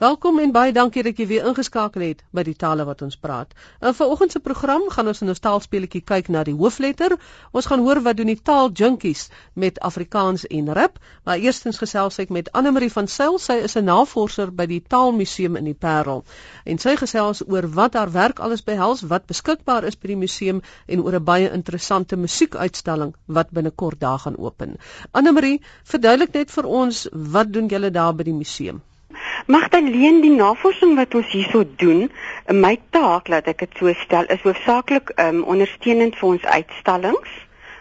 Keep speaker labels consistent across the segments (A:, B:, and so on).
A: Welkom en baie dankie dat jy weer ingeskakel het by die tale wat ons praat. In vanoggend se program gaan ons in 'n taalspeletjie kyk na die hoofletter. Ons gaan hoor wat doen die taaljunkies met Afrikaans en rap. Maar eerstens gesels ek met Anne Marie van Sail. Sy is 'n navorser by die Taalmuseum in die Parel. En sy gesels oor wat haar werk alles behels, wat beskikbaar is by die museum en oor 'n baie interessante musiekuitstalling wat binnekort daar gaan open. Anne Marie, verduidelik net vir ons wat doen julle daar by die museum?
B: Magdalene, die navorsing wat ons hierso doen, my taak, laat ek dit so stel, is hoofsaaklik um, ondersteunend vir ons uitstallings.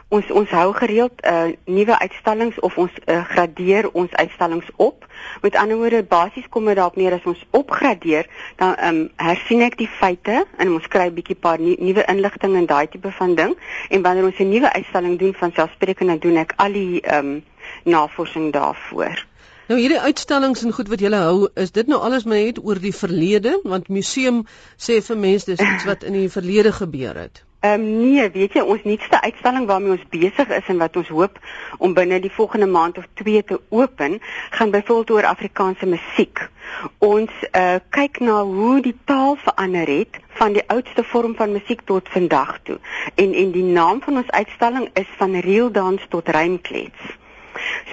B: Ons ons hou gereeld uh, nuwe uitstallings of ons uh, gradeer ons uitstallings op. Met ander woorde, basies kom dit daarop neer as ons opgradeer, dan ehm um, hersien ek die feite en ons kry 'n bietjie paar nuwe inligting en daai tipe van ding. En wanneer ons 'n nuwe uitstalling doen van selfspreekend, dan doen ek al die ehm um, navorsing daarvoor.
A: Nou hierdie uitstallings en goed wat julle hou, is dit nou alles maar net oor die verlede, want museum sê vir mense dis iets wat in die verlede gebeur het.
B: Ehm um, nee, weet jy, ons nuutste uitstalling waarmee ons besig is en wat ons hoop om binne die volgende maand of 2 te open, gaan byvoorbeeld oor Afrikaanse musiek. Ons uh kyk na hoe die taal verander het van die oudste vorm van musiek tot vandag toe. En en die naam van ons uitstalling is van reel dans tot rymklets.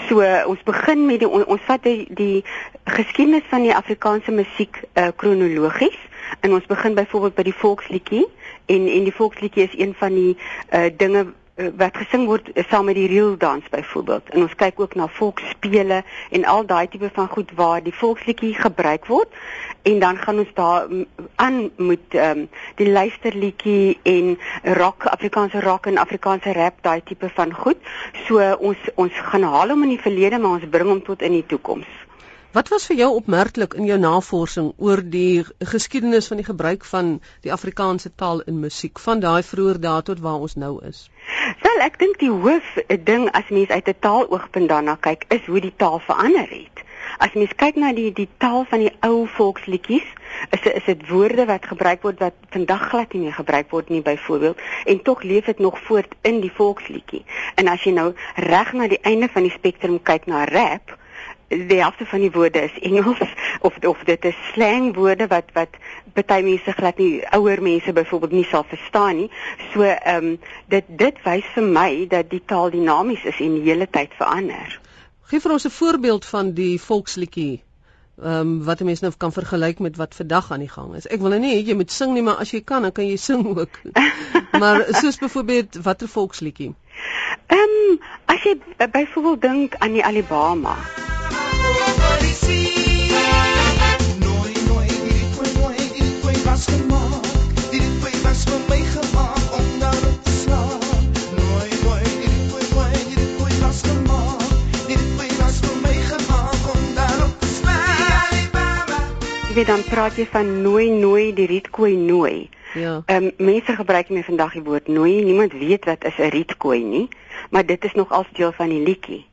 B: So ons begin met die ons vat die, die geskiedenis van die Afrikaanse musiek uh, kronologies. En ons begin byvoorbeeld by die volksliedjie. En en die volksliedjie is een van die uh, dinge wat gesing word uh, saam met die reeldans byvoorbeeld. En ons kyk ook na volksspele en al daai tipe van goed waar die volksliedjie gebruik word en dan gaan ons daar aan met ehm um, die luisterliedjie en rock Afrikaanse rock en Afrikaanse rap daai tipe van goed. So ons ons gaan haal hom in die verlede maar ons bring hom tot in die toekoms.
A: Wat was vir jou opmerklik in jou navorsing oor die geskiedenis van die gebruik van die Afrikaanse taal in musiek van daai vroeë dae tot waar ons nou is?
B: Wel, ek dink die hoof ding as mens uit 'n taaloogpunt daarna kyk, is hoe die taal verander het. As mens kyk na die die taal van die ou volksliedjies, is is dit woorde wat gebruik word wat vandag glad nie meer gebruik word nie byvoorbeeld en tog leef dit nog voort in die volksliedjie. En as jy nou reg na die einde van die spektrum kyk na rap, die helfte van die woorde is Engels of of dit is slangwoorde wat wat baie mense glad nie ouer mense byvoorbeeld nie sal verstaan nie. So ehm um, dit dit wys vir my dat die taal dinamies is en die hele tyd verander.
A: Gee vir ons 'n voorbeeld van die volksliedjie. Ehm um, wat 'n mens nou kan vergelyk met wat vandag aan die gang is. Ek wil nou nie jy moet sing nie, maar as jy kan, dan kan jy sing ook. maar soos byvoorbeeld watter volksliedjie?
B: Ehm um, as jy byvoorbeeld dink aan die Alabama. Weet dan praat jy van nooi nooi die rietkooi nooi. Ja. Ehm um, mense gebruik nie vandag die woord nooi. Niemand weet wat is 'n rietkooi nie, maar dit is nog al deel van die liedjie.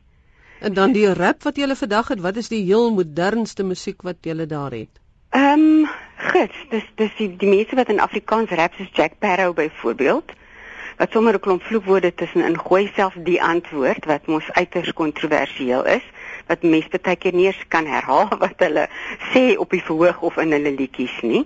A: En dan die rap wat jy vandag het, wat is die heel modernste musiek wat jy daar het?
B: Ehm um, gits, dis dis die, die mense wat in Afrikaans rap soos Jack Parow byvoorbeeld wat sommer 'n klomp vloekwoorde tussenin gooi self die antwoord wat mos uiters kontroversieel is wat mense baie keer nie eens kan herhaal wat hulle sê op die verhoog of in hulle liedjies nie.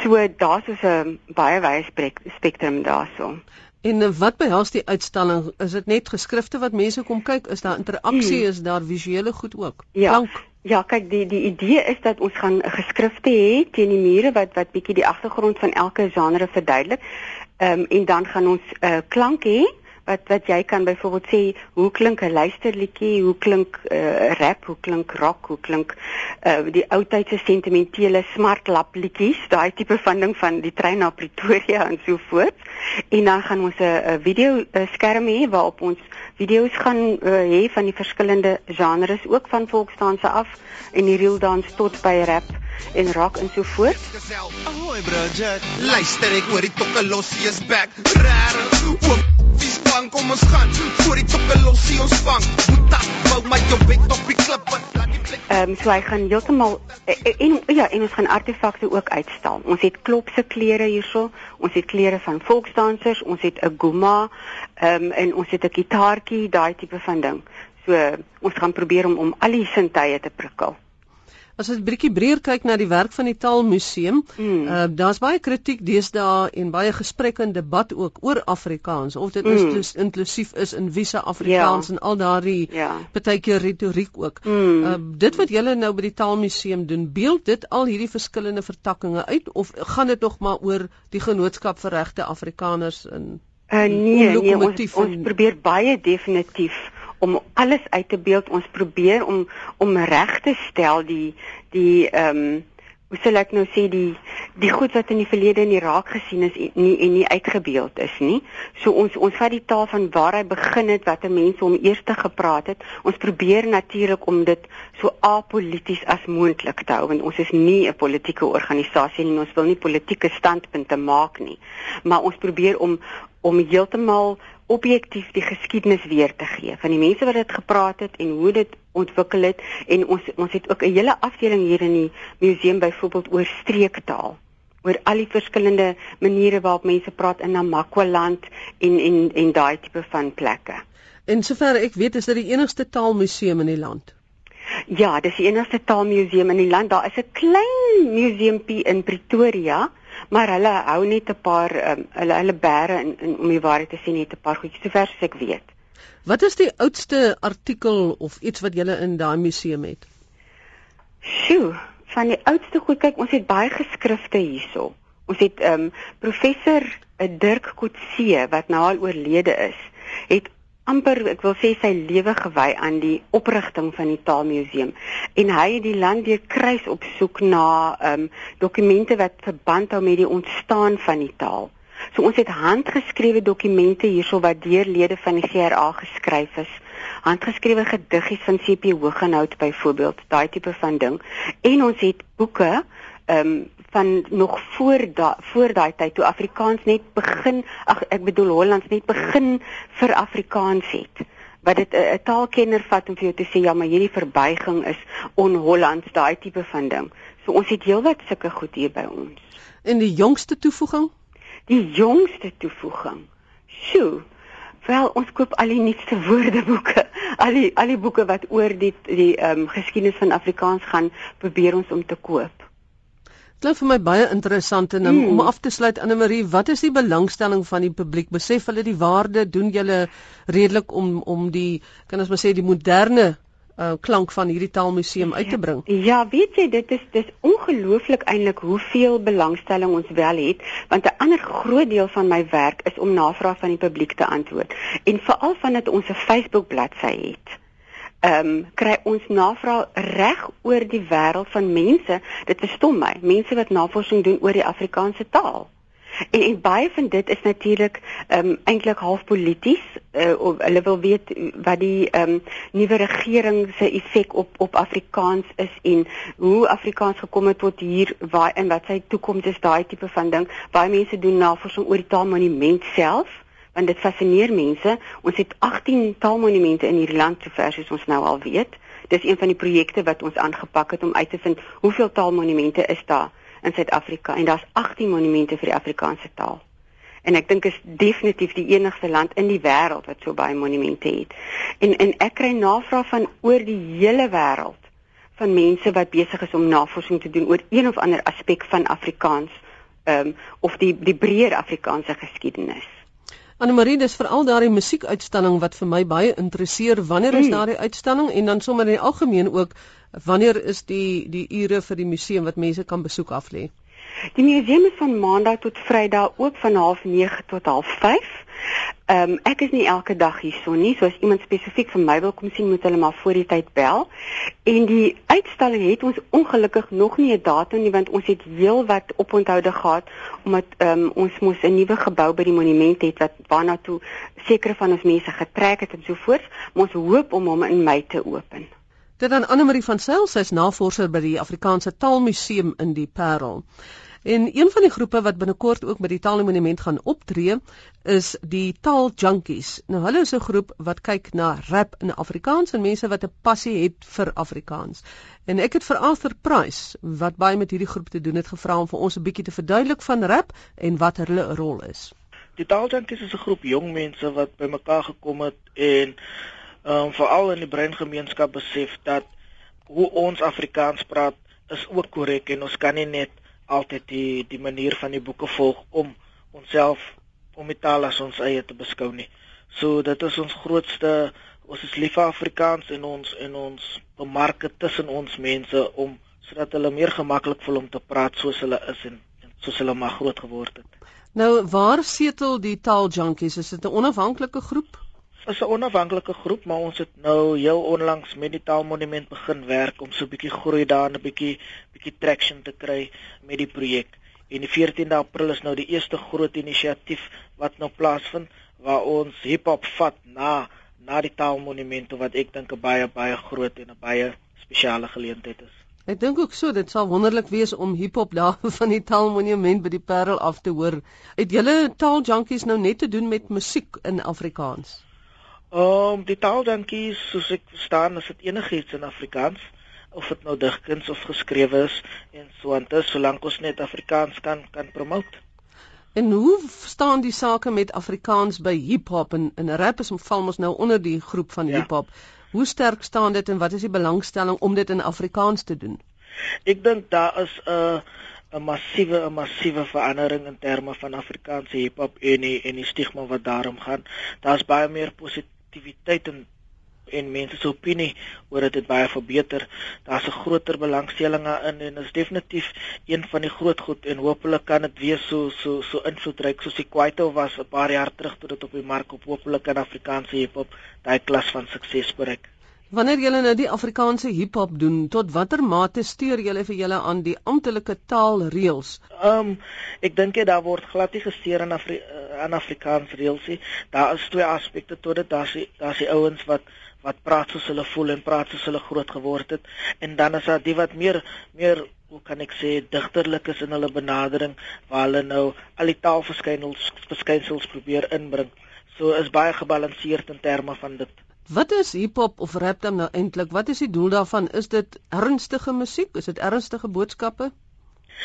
B: So daar's so 'n baie wye spektrum daarso.
A: En wat behels die uitstalling? Is dit net geskrifte wat mense kom kyk? Is daar interaksie? Hmm. Is daar visuele goed ook?
B: Ja. Klank? Ja, kyk die die idee is dat ons gaan geskrifte hê teen die mure wat wat bietjie die agtergrond van elke genre verduidelik. Ehm um, en dan gaan ons 'n uh, klank hê wat wat jy kan byvoorbeeld sê hoe klink 'n luisterliedjie, hoe klink 'n uh, rap, hoe klink rock, hoe klink uh, die ou tydse sentimentele smartlap liedjies, daai tipe van ding van die trein na Pretoria en so voort. En dan gaan ons 'n video skerm hê waarop ons video's gaan uh, hê van die verskillende genres ook van volksdanse af en die reel dans tot by rap en rock en so voort. Ahoy Bridget, luister ek hoor die tokkelosie is back. Rare, oop Dis bang kom ons gaan voor die toppe losie ons vang. Moet tak bou my jou Ehm um, so hy gaan heeltemal eh, eh, en ja, en ons gaan artefakte ook uitstal. Ons het klopse klere hierso. Ons het klere van volksdansers, ons het 'n guma, ehm um, en ons het 'n gitaartjie, daai tipe van ding. So ons gaan probeer om om al die sintuie te prikkel.
A: As ons 'n bietjie breër kyk na die werk van die Taalmuseum, mm. uh, daar's baie kritiek deesdae en baie gesprek en debat ook oor Afrikaans of dit mm. inklusief is in wiese Afrikaans ja. en al daardie ja. partykeer retoriek ook. Mm. Uh, dit wat julle nou by die Taalmuseum doen, beeld dit al hierdie verskillende vertakkings uit of gaan dit nog maar oor die genootskap vir regte Afrikaners in
B: Uh, nee, nee ons, ons probeer baie definitief om alles uit te beeld. Ons probeer om om reg te stel die die ehm um, hoe sal ek nou sê die die goed wat in die verlede in Irak gesien is nie en nie uitgebeeld is nie. So ons ons vat die taal van waar hy begin het, watter mense hom eers te gepraat het. Ons probeer natuurlik om dit so apolities as moontlik te hou want ons is nie 'n politieke organisasie nie. Ons wil nie politieke standpunte maak nie. Maar ons probeer om om heeltemal objektief die geskiedenis weer te gee van die mense wat dit gepraat het en hoe dit ontwikkel het en ons ons het ook 'n hele afdeling hier in die museum byvoorbeeld oor streektaal oor al die verskillende maniere waarop mense praat in Namakwa-land en en en daai tipe van plekke.
A: En sover ek weet is dit die enigste taalmuseum in die land.
B: Ja, dis die enigste taalmuseum in die land. Daar is 'n klein museumpie in Pretoria maar hulle hou net 'n paar um, hulle hulle bære in, in om die waarheid te sê net 'n paar goedjies sover as ek weet.
A: Wat is die oudste artikel of iets wat julle in daai museum het?
B: Sjoe, van die oudste goed kyk ons het baie geskrifte hierso. Ons het ehm um, professor eh, Dirk Kotse wat nou al oorlede is, het amper ek wil sê sy lewe gewy aan die oprigting van die Taalmuseum en hy het die land deur kruis op soek na ehm um, dokumente wat verband hou met die ontstaan van die taal. So ons het handgeskrewe dokumente hierso wat deur lede van die GRA geskryf is. Handgeskrewe gediggies van CP Hooggenhout byvoorbeeld, daai tipe van ding. En ons het boeke ehm um, van nog voor da, voor daai tyd toe Afrikaans net begin ag ek bedoel Hollands net begin vir Afrikaans het wat dit 'n taalkenner vat om vir jou te sê ja maar hierdie verbuiging is on-Hollands daai tipe van ding. So ons het heelwat sulke goed hier by ons.
A: En die jongste toevoeging?
B: Die jongste toevoeging. Sjoe. Wel, ons koop al die nuutste woordeboeke. Al die al die boeke wat oor die die ehm um, geskiedenis van Afrikaans gaan, probeer ons om te koop
A: klink vir my baie interessant en um, mm. om af te sluit Anne Marie, wat is die belangstelling van die publiek? Besef hulle die waarde? Doen julle redelik om om die kan ons maar sê die moderne uh, klank van hierdie taalmuseum uit te bring?
B: Ja, ja weet jy, dit is dis ongelooflik eintlik hoeveel belangstelling ons wel het, want 'n ander groot deel van my werk is om navrae van die publiek te antwoord en veral vandat ons 'n Facebook bladsy het ehm um, kry ons navraag reg oor die wêreld van mense. Dit verstom my. Mense wat navorsing doen oor die Afrikaanse taal. En, en baie van dit is natuurlik ehm um, eintlik half polities. Uh, of hulle wil weet wat die ehm um, nuwe regering se effek op op Afrikaans is en hoe Afrikaans gekom het tot hier waar en wat sy toekoms is, daai tipe van ding. Baie mense doen navorsing oor die taalmonument self want dit fascineer mense. Ons het 18 taalmonumente in hierdie land sover soos ons nou al weet. Dis een van die projekte wat ons aangepak het om uit te vind hoeveel taalmonumente is daar in Suid-Afrika en daar's 18 monumente vir die Afrikaanse taal. En ek dink is definitief die enigste land in die wêreld wat so baie monumente het. En en ek kry navrae van oor die hele wêreld van mense wat besig is om navorsing te doen oor een of ander aspek van Afrikaans ehm um, of die die breër Afrikaanse geskiedenis.
A: Anne-Marie, dis veral daardie musiekuitstalling wat vir my baie interesseer. Wanneer is mm. daardie uitstalling en dan sommer in die algemeen ook wanneer is die die ure vir die museum wat mense kan besoek af lê?
B: Die museum is van Maandag tot Vrydag oop van 09:30 tot 05:30. Ehm um, ek is nie elke dag hier so nie. So as iemand spesifiek vir my wil kom sien, moet hulle maar voor die tyd bel. En die uitstalling het ons ongelukkig nog nie 'n datum nie want ons het heelwat oponthoude gehad omdat ehm um, ons mos 'n nuwe gebou by die monument het wat waarna toe sekere van ons mense getrek het en so voort. Maar ons hoop om hom in Mei te open.
A: Dit dan Anne Marie van Sail, sy's navorser by die Afrikaanse Taalmuseum in die Parel. En een van die groepe wat binnekort ook met die Taalmonument gaan optree, is die Taal Junkies. Nou hulle is 'n groep wat kyk na rap in Afrikaans en mense wat 'n passie het vir Afrikaans. En ek het vir Arthur Price wat baie met hierdie groep te doen het gevra om vir ons 'n bietjie te verduidelik van rap en wat hulle rol is.
C: Die Taal Junkies is 'n groep jong mense wat bymekaar gekom het en um, veral in die breingemeenskap besef dat hoe ons Afrikaans praat is ook korrek en ons kan nie net altyd die die manier van die boeke volg om onsself om die taal as ons eie te beskou nie. So dit is ons grootste ons is lief vir Afrikaans en ons en ons bemark dit tussen ons mense om sodat hulle meer gemaklik voel om te praat soos hulle is en, en soos hulle maar groot geword het.
A: Nou waar setel die taal junkies? Is dit 'n onafhanklike groep?
C: Is 'n onafhanklike groep, maar ons het nou heel onlangs met die Taalmonument begin werk om so 'n bietjie groei daar en 'n bietjie bietjie traction te kry met die projek. En die 14de April is nou die eerste groot inisiatief wat nou plaasvind waar ons hiphop vat na na die Taalmonument wat ek dink 'n baie baie groot en 'n baie spesiale geleentheid is.
A: Ek dink ook so dit sal wonderlik wees om hiphop daar van die Taalmonument by die Parel af te hoor. Het julle taaljunkies nou net te doen met musiek in Afrikaans?
C: Ehm um, die taal dankie soos ek verstaan is dit enigiets in Afrikaans of dit nou digkuns of geskrewe is en so aan dit solank ons net Afrikaans kan kan promote.
A: En hoe staan die sake met Afrikaans by hiphop en en rap is val ons nou onder die groep van ja. hiphop. Hoe sterk staan dit en wat is die belangstelling om dit in Afrikaans te doen?
C: Ek dink daar is 'n uh, 'n massiewe 'n massiewe verandering in terme van Afrikaanse hiphop en die, en die stigma wat daarom gaan. Daar's baie meer positief aktiwiteit en en mense se opinie oor dit het baie verbeter. Daar's 'n groter belangstelling daarin en is definitief een van die groot goed en hopelik kan dit weer so so so invloedryk soos die Kwaito was 'n paar jaar terug toe dit op die mark op hopelik in Afrikaanse hiphop daai klas van sukses bereik.
A: Wanneer julle nou die Afrikaanse hiphop doen, tot watter mate steur julle vir julle aan die amptelike taalreëls?
C: Ehm um, ek dink jy daar word glad nie gesteer aan Afri aan Afrikaans reëls nie. Daar is twee aspekte tot dit. Daar's daar's die ouens wat wat praat soos hulle voel en praat soos hulle groot geword het en dan is daar die wat meer meer hoe kan ek sê digterlik is in hulle benadering waar hulle nou al die taalverskynsels verskynsels probeer inbring. So is baie gebalanseerd in terme van dit.
A: Wat is hiphop of rap dan nou eintlik? Wat is die doel daarvan? Is dit ernstige musiek? Is dit ernstige boodskappe?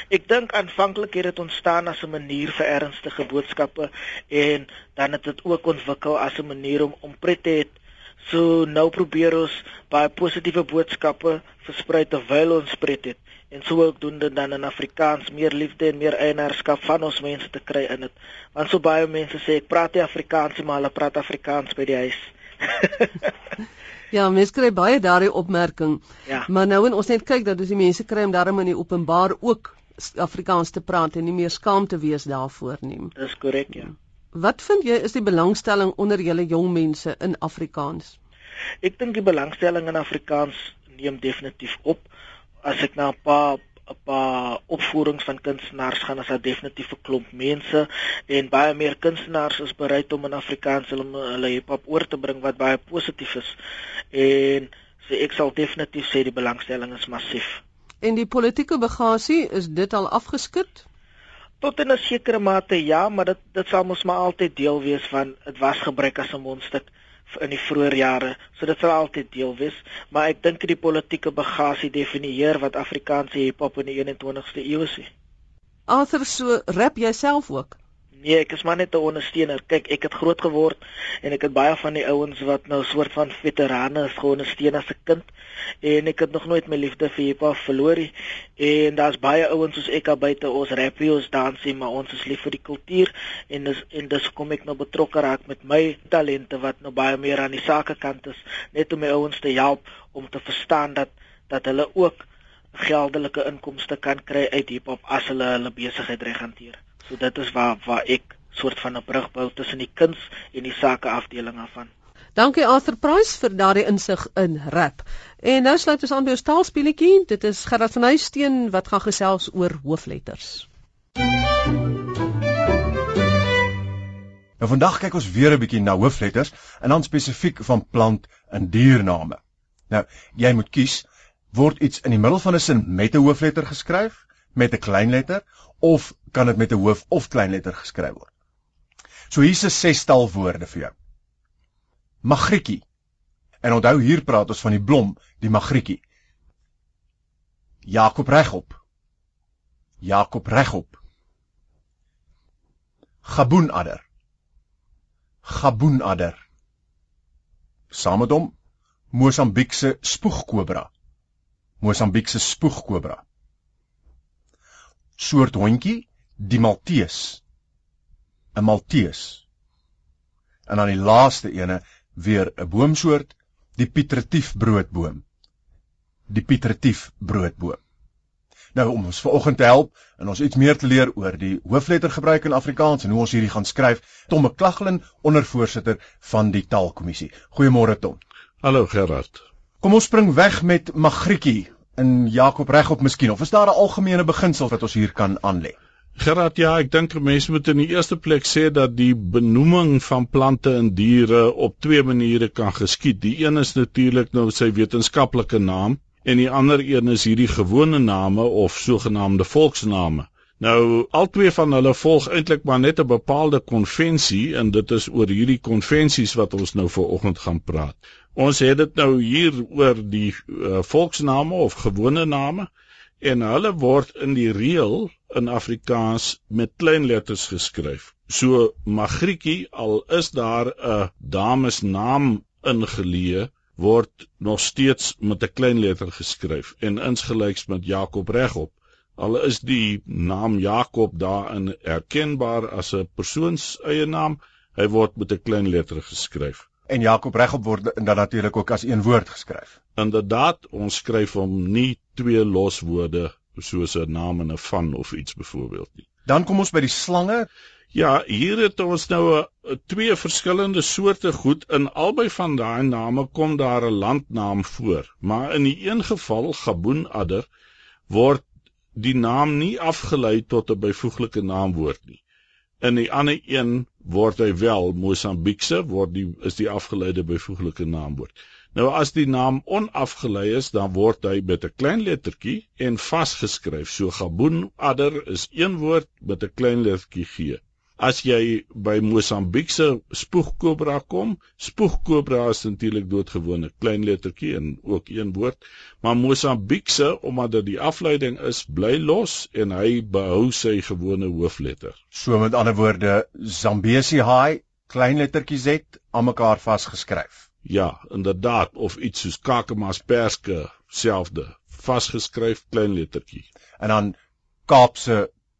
C: Ek dink aanvanklik het dit ontstaan as 'n manier vir ernstige boodskappe en dan het dit ook ontwikkel as 'n manier om om pret te hê. So nou probeer ons baie positiewe boodskappe versprei terwyl ons pret het en sou ook doen dit dan in Afrikaans meer liefde en meer eienaarskap van ons mense te kry in dit. Want so baie mense sê ek praat nie Afrikaans maar hulle praat Afrikaans by die huis.
A: ja, mense kry baie daardie opmerking.
C: Ja.
A: Maar nou en ons net kyk dat dis die mense kry om daarmee in die openbaar ook Afrikaans te praat en nie meer skaam te wees daarvoor nie.
C: Dis korrek, ja.
A: Wat vind jy is die belangstelling onder julle jong mense in Afrikaans?
C: Ek dink die belangstelling in Afrikaans neem definitief op. As ek na 'n paar 'n paar opvoerings van kunstenaars gaan as daar definitief 'n klomp mense en baie meer kunstenaars is bereid om in Afrikaans hulle hulle hiphop oor te bring wat baie positief is. En so ek sal definitief sê die belangstelling is massief.
A: En die politieke bagasie is dit al afgeskit?
C: Tot in 'n sekere mate ja, maar dit dit sal mos maar altyd deel wees van dit was gebruik as 'n mondstuk in die vroeë jare, so dit sal altyd deel wees, maar ek dink die politieke bagasie definieer wat Afrikaanse hiphop in die 21ste eeu is.
A: Arthur, so rap jouself ook?
C: Nee, ek is maar net 'n ondersteuner. Kyk, ek het groot geword en ek het baie van die ouens wat nou soort van veterane is as 'n kind en ek het nog nooit my liefde vir hip hop verloor nie. En daar's baie ouens soos ek daar buite ons rappie ons dansie, maar ons is lief vir die kultuur en dis en dis kom ek nou betrokke raak met my talente wat nou baie meer aan die sakekant is, net om my ouens te help om te verstaan dat dat hulle ook geldelike inkomste kan kry uit hip hop as hulle hulle besigheid reg hanteer. So dit is waar waar ek soort van 'n brug bou tussen die kuns en die sake afdelinge van.
A: Dankie Arthur Price vir daardie insig in rap. En nou sluit ons aan by ons taalspeletjie. Dit is Gerard van Huisteen wat gaan gesels oor hoofletters.
D: Nou vandag kyk ons weer 'n bietjie na hoofletters en dan spesifiek van plant en diername. Nou, jy moet kies word iets in die middel van 'n sin met 'n hoofletter geskryf, met 'n klein letter of kan dit met 'n hoof of klein letter geskryf word. So hier's 'n sestal woorde vir jou. Magrietjie. En onthou hier praat ons van die blom, die magrietjie. Jakob regop. Jakob regop. Gaboenadder. Gaboenadder. Saam met hom Mosambiekse spoegkobra. Mosambiekse spoegkobra. Soort hondjie, die Maltees. 'n Maltees. En dan die laaste ene weer 'n boomsoort, die Pietretief broodboom. Die Pietretief broodboom. Nou om ons vanoggend te help en ons iets meer te leer oor die hooflettergebruik in Afrikaans en hoe ons hierdie gaan skryf, Tom McLaglen, ondervoorsitter van die Taalkommissie. Goeiemôre Tom.
E: Hallo Gerard.
D: Kom ons spring weg met Magrietjie in Jakob regop miskien of is daar 'n algemene beginsel wat ons hier kan aanlê?
E: Gerard, ja, ek dink mense moet in die eerste plek sê dat die benoeming van plante en diere op twee maniere kan geskied. Die een is natuurlik nou sy wetenskaplike naam en die ander een is hierdie gewone name of sogenaamde volksname. Nou albei van hulle volg eintlik maar net 'n bepaalde konvensie en dit is oor hierdie konvensies wat ons nou vanoggend gaan praat. Ons het dit nou hier oor die uh, volksname of gewone name en hulle word in die reël in Afrikaans met klein letters geskryf. So Magrietjie al is daar 'n damesnaam ingeleë word nog steeds met 'n klein letter geskryf en insgelyks met Jakob regop. Al is die naam Jakob daarin erkenbaar as 'n persoons eie naam, hy word met 'n klein letter geskryf
D: en Jakob regop word dan natuurlik ook as een woord geskryf.
E: Inderdaad, ons skryf hom nie twee loswoorde soos 'n naam en 'n van of iets byvoorbeeld nie.
D: Dan kom ons by die slange.
E: Ja, hier het ons nou 'n twee verskillende soorte goed. In albei van daai name kom daar 'n landnaam voor, maar in die een geval, Gaboonadder, word die naam nie afgelei tot 'n byvoeglike naamwoord nie. In die ander een word hy wel Mosambiekse word die is die afgeleide byvoeglike naamwoord. Nou as die naam onafgelei is, dan word hy met 'n klein lettertjie en vasgeskryf. So Gaboon adder is een woord met 'n klein lettertjie G. As jy by Mosambiekse spoegkobra kom, spoegkobra is natuurlik doodgewone klein lettertjie en ook een woord, maar Mosambiekse omdat dit die afleiding is, bly los en hy behou sy gewone hoofletter.
D: So met ander woorde, Zambesi haai klein lettertjie Z aan mekaar vasgeskryf.
E: Ja, inderdaad of iets soos Kakamas perske selfde, vasgeskryf klein lettertjie.
D: En dan Kaapse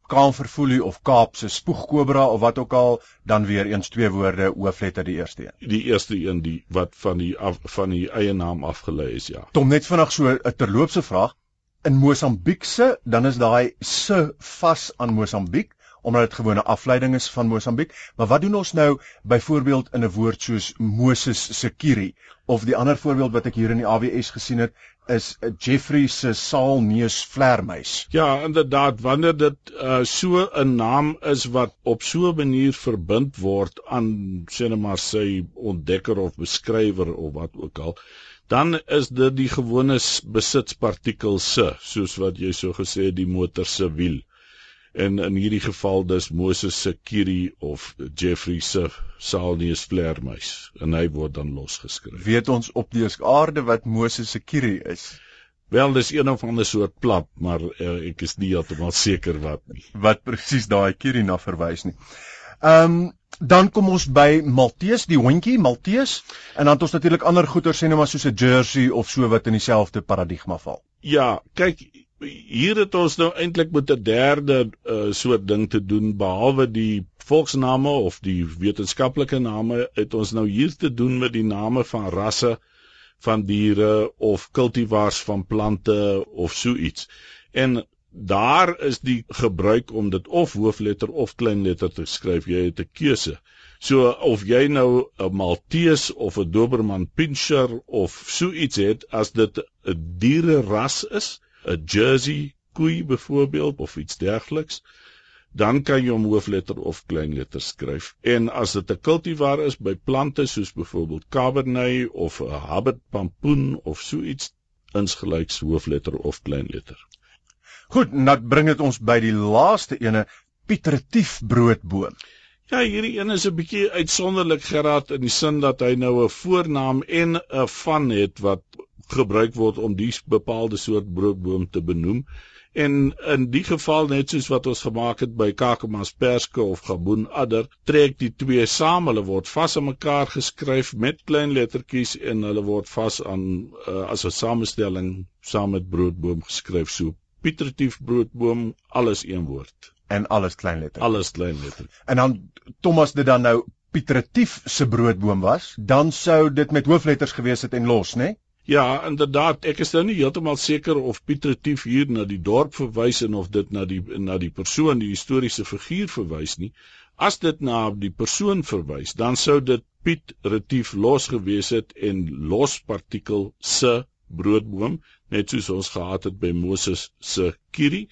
D: kaanverfoelie of Kaapse spoegkobra of wat ook al, dan weer eens twee woorde hoofletter die eerste een.
E: Die eerste een die wat van die af, van die eie naam afgelei is, ja.
D: Tom net vinnig so 'n terloopse vraag. In Mosambiekse, dan is daai se vas aan Mosambiek omdat dit gewone afleiding is van Mosambiek. Maar wat doen ons nou byvoorbeeld in 'n woord soos Moses Sekiri of die ander voorbeeld wat ek hier in die AWS gesien het is Jeffrey se saalneus vlermuis.
E: Ja, inderdaad, wanneer dit uh, so 'n naam is wat op so 'n manier verbind word aan sê net maar sy ontdekker of beskrywer of wat ook al, dan is dit die gewone besitspartikel se, soos wat jy so gesê die motor se wiel en in hierdie geval dis Moses se Kiri of Jeffrey se Salnius vleermuis en hy word dan losgeskryf.
D: Weet ons op die aarde wat Moses se Kiri is?
E: Wel, dis een of ander soort plat, maar uh, ek is nie heeltemal seker wat nie.
D: Wat presies daai Kiri na verwys nie. Ehm um, dan kom ons by Maltees, die hondjie Maltees en dan het ons natuurlik ander goeder sê nou maar soos 'n jersey of so wat in dieselfde paradigma val.
E: Ja, kyk, hier het ons nou eintlik met 'n derde uh, soort ding te doen behalwe die volksname of die wetenskaplike name het ons nou hier te doen met die name van rasse van diere of kultivars van plante of so iets. En daar is die gebruik om dit of hoofletter of kleinletter te skryf. Jy het 'n keuse. So of jy nou 'n Maltese of 'n Doberman Pinscher of so iets het as dit 'n diere ras is, 'n Jersey koei byvoorbeeld of iets dergeliks, dan kan jy hom hoofletter of kleinletter skryf. En as dit 'n kultivar is by plante soos byvoorbeeld Cabernet of 'n Habit pampoen of so iets, insgelyks hoofletter of kleinletter.
D: Goed, dan bring dit ons by die laaste ene, Pietretief broodboom.
E: Ja, hierdie een is 'n bietjie uitsonderlik geraad in die sin dat hy nou 'n voornaam en 'n van het wat gebruik word om die bepaalde soort broodboom te benoem. En in die geval net soos wat ons gemaak het by Kakamas perske of Gaboon adder, trek die twee saam, hulle word vas aan mekaar geskryf met klein lettertjies en hulle word vas aan uh, as 'n samestelling saam met broodboom geskryf so Pietretief broodboom alles een woord
D: en alles kleinletter.
E: Alles kleinletter.
D: En dan Thomas dit dan nou Pietretief se broodboom was, dan sou dit met hoofletters gewees het en los, né? Nee?
E: Ja, inderdaad, ek is nou nie heeltemal seker of Pietretief hier na die dorp verwys en of dit na die na die persoon, die historiese figuur verwys nie. As dit na die persoon verwys, dan sou dit Piet Retief los gewees het en los partikel se broodboom, net soos ons gehad het by Moses se Kiri.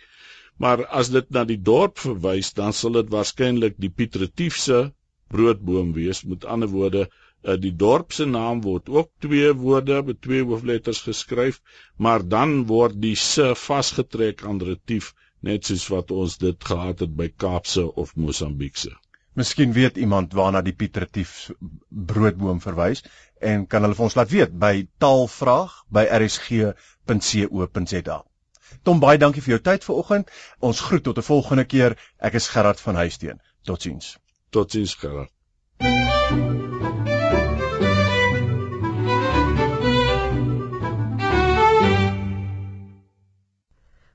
E: Maar as dit na die dorp verwys, dan sal dit waarskynlik die Pietretiefse broodboom wees. Met ander woorde, uh, die dorp se naam word ook twee woorde met twee hoofletters geskryf, maar dan word die se vasgetrek aan retief, net soos wat ons dit gehad het by Kaapse of Mosambiekse.
D: Miskien weet iemand waarna die Pietretief broodboom verwys en kan hulle vir ons laat weet by taalvraag@rsg.co.za. Tom baie dankie vir jou tyd vanoggend. Ons groet tot 'n volgende keer. Ek is Gerard van Huisteen. Totsiens.
E: Totsiens Gerard.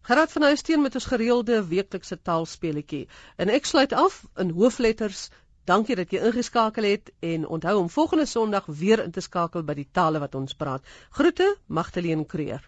A: Gerard van Huisteen met ons gereelde weeklikse taalspeletjie. En ek sluit af in hoofletters. Dankie dat jy ingeskakel het en onthou om volgende Sondag weer in te skakel by die tale wat ons praat. Groete, Magdalene Creer.